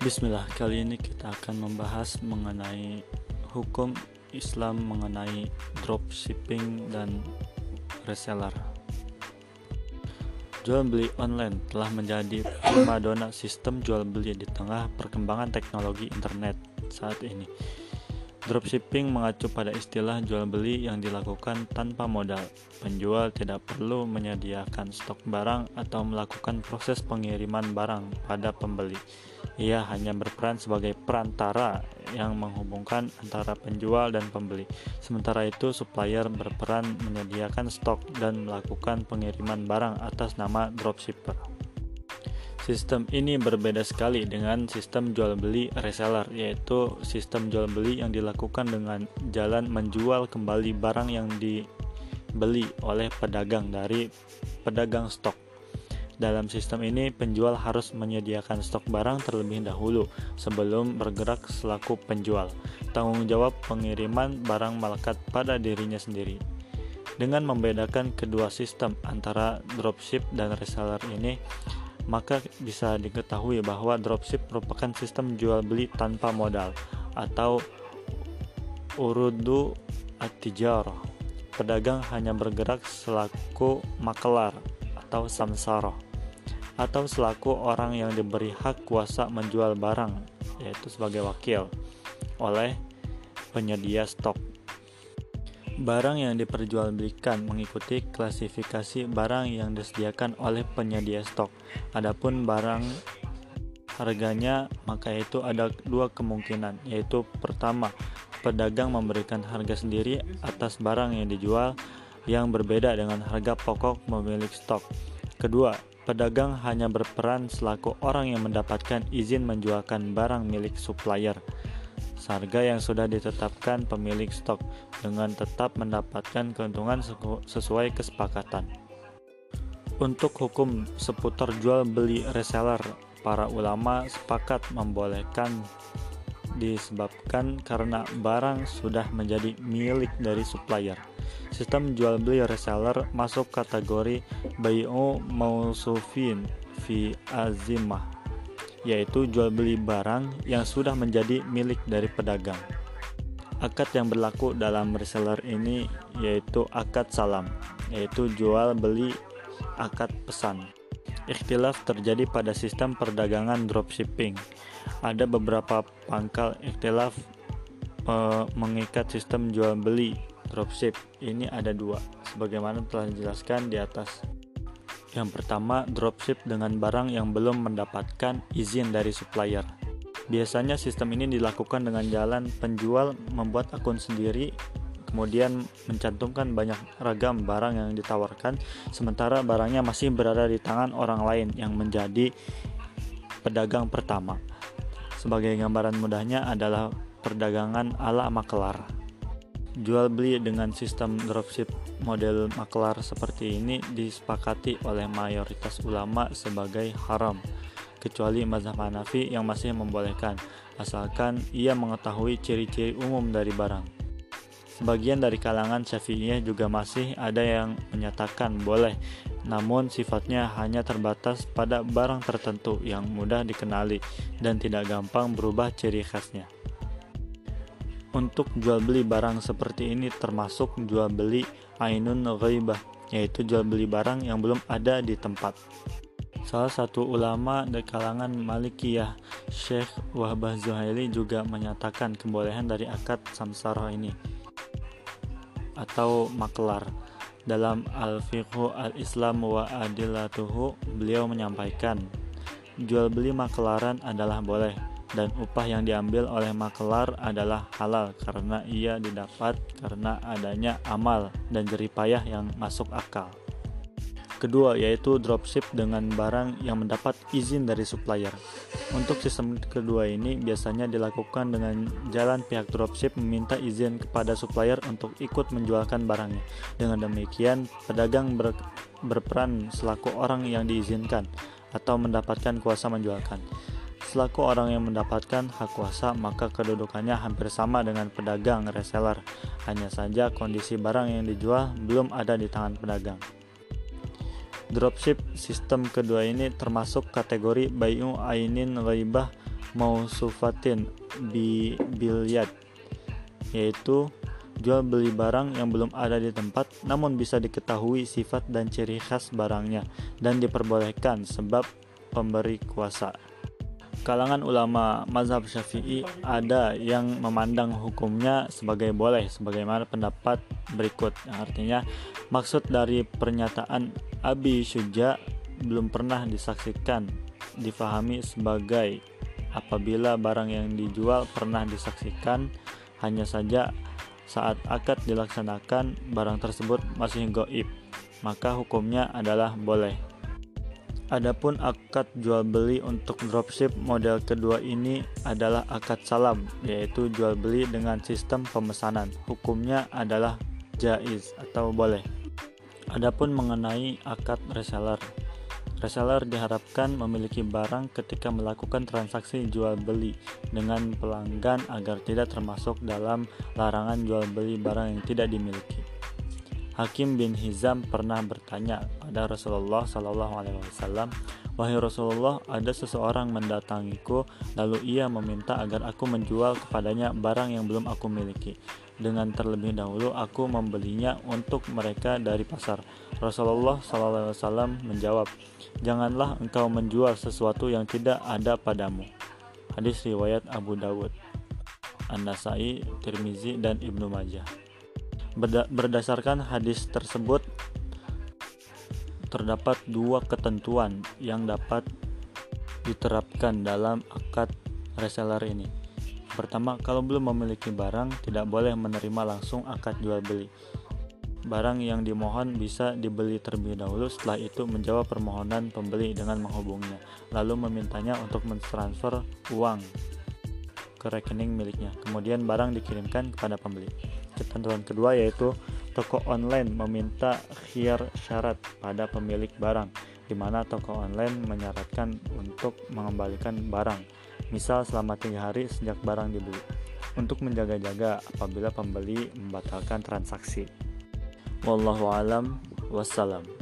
Bismillah, kali ini kita akan membahas mengenai hukum Islam mengenai dropshipping dan reseller. Jual beli online telah menjadi primadona sistem jual beli di tengah perkembangan teknologi internet saat ini. Dropshipping mengacu pada istilah jual beli yang dilakukan tanpa modal. Penjual tidak perlu menyediakan stok barang atau melakukan proses pengiriman barang pada pembeli. Ia hanya berperan sebagai perantara yang menghubungkan antara penjual dan pembeli. Sementara itu, supplier berperan menyediakan stok dan melakukan pengiriman barang atas nama dropshipper. Sistem ini berbeda sekali dengan sistem jual beli reseller, yaitu sistem jual beli yang dilakukan dengan jalan menjual kembali barang yang dibeli oleh pedagang dari pedagang stok. Dalam sistem ini, penjual harus menyediakan stok barang terlebih dahulu sebelum bergerak selaku penjual. Tanggung jawab pengiriman barang melekat pada dirinya sendiri. Dengan membedakan kedua sistem antara dropship dan reseller ini, maka bisa diketahui bahwa dropship merupakan sistem jual beli tanpa modal atau urudu atijar. Pedagang hanya bergerak selaku makelar atau samsara atau selaku orang yang diberi hak kuasa menjual barang, yaitu sebagai wakil, oleh penyedia stok. Barang yang diperjualbelikan mengikuti klasifikasi barang yang disediakan oleh penyedia stok. Adapun barang harganya, maka itu ada dua kemungkinan, yaitu pertama, pedagang memberikan harga sendiri atas barang yang dijual yang berbeda dengan harga pokok pemilik stok. Kedua, Pedagang hanya berperan selaku orang yang mendapatkan izin menjualkan barang milik supplier. Harga yang sudah ditetapkan pemilik stok dengan tetap mendapatkan keuntungan sesuai kesepakatan. Untuk hukum seputar jual beli reseller, para ulama sepakat membolehkan disebabkan karena barang sudah menjadi milik dari supplier. Sistem jual beli reseller masuk kategori bayu mausufin fi azimah yaitu jual beli barang yang sudah menjadi milik dari pedagang. Akad yang berlaku dalam reseller ini yaitu akad salam, yaitu jual beli akad pesan. Ikhtilaf terjadi pada sistem perdagangan dropshipping. Ada beberapa pangkal ikhtilaf e, mengikat sistem jual beli dropship ini ada dua sebagaimana telah dijelaskan di atas. Yang pertama dropship dengan barang yang belum mendapatkan izin dari supplier. Biasanya sistem ini dilakukan dengan jalan penjual membuat akun sendiri kemudian mencantumkan banyak ragam barang yang ditawarkan sementara barangnya masih berada di tangan orang lain yang menjadi pedagang pertama. Sebagai gambaran mudahnya adalah perdagangan ala makelar Jual beli dengan sistem dropship model maklar seperti ini disepakati oleh mayoritas ulama sebagai haram, kecuali mazhab Hanafi yang masih membolehkan, asalkan ia mengetahui ciri-ciri umum dari barang. Sebagian dari kalangan Syafi'iyah juga masih ada yang menyatakan boleh, namun sifatnya hanya terbatas pada barang tertentu yang mudah dikenali dan tidak gampang berubah ciri khasnya. Untuk jual beli barang seperti ini termasuk jual beli ainun ghaibah, yaitu jual beli barang yang belum ada di tempat. Salah satu ulama dari kalangan Malikiyah, Syekh Wahbah Zuhaili juga menyatakan kebolehan dari akad samsara ini atau maklar. Dalam Al-Fiqhu Al-Islam wa Adilatuhu, beliau menyampaikan, jual beli maklaran adalah boleh, dan upah yang diambil oleh makelar adalah halal karena ia didapat karena adanya amal dan jeripayah yang masuk akal. Kedua yaitu dropship dengan barang yang mendapat izin dari supplier. Untuk sistem kedua ini biasanya dilakukan dengan jalan pihak dropship meminta izin kepada supplier untuk ikut menjualkan barangnya. Dengan demikian, pedagang ber, berperan selaku orang yang diizinkan atau mendapatkan kuasa menjualkan. Selaku orang yang mendapatkan hak kuasa, maka kedudukannya hampir sama dengan pedagang reseller. Hanya saja kondisi barang yang dijual belum ada di tangan pedagang. Dropship sistem kedua ini termasuk kategori bayu ainin ghaibah mausufatin bi bilyad yaitu jual beli barang yang belum ada di tempat namun bisa diketahui sifat dan ciri khas barangnya dan diperbolehkan sebab pemberi kuasa. Kalangan ulama mazhab Syafi'i ada yang memandang hukumnya sebagai boleh sebagaimana pendapat berikut. Artinya maksud dari pernyataan Abi Syuja belum pernah disaksikan difahami sebagai apabila barang yang dijual pernah disaksikan hanya saja saat akad dilaksanakan barang tersebut masih goib maka hukumnya adalah boleh Adapun akad jual beli untuk dropship model kedua ini adalah akad salam, yaitu jual beli dengan sistem pemesanan. Hukumnya adalah jaiz atau boleh. Adapun mengenai akad reseller, reseller diharapkan memiliki barang ketika melakukan transaksi jual beli dengan pelanggan agar tidak termasuk dalam larangan jual beli barang yang tidak dimiliki. Hakim bin Hizam pernah bertanya pada Rasulullah Shallallahu Alaihi Wasallam, wahai Rasulullah, ada seseorang mendatangiku, lalu ia meminta agar aku menjual kepadanya barang yang belum aku miliki. Dengan terlebih dahulu aku membelinya untuk mereka dari pasar. Rasulullah Wasallam menjawab, janganlah engkau menjual sesuatu yang tidak ada padamu. Hadis riwayat Abu Dawud, An-Nasai, Tirmizi, dan Ibnu Majah. Berdasarkan hadis tersebut, terdapat dua ketentuan yang dapat diterapkan dalam akad reseller ini. Pertama, kalau belum memiliki barang, tidak boleh menerima langsung akad jual beli. Barang yang dimohon bisa dibeli terlebih dahulu, setelah itu menjawab permohonan pembeli dengan menghubunginya, lalu memintanya untuk mentransfer uang ke rekening miliknya. Kemudian barang dikirimkan kepada pembeli. Ketentuan kedua yaitu toko online meminta khiyar syarat pada pemilik barang, di mana toko online menyaratkan untuk mengembalikan barang, misal selama tiga hari sejak barang dibeli, untuk menjaga-jaga apabila pembeli membatalkan transaksi. Wallahu alam wassalam.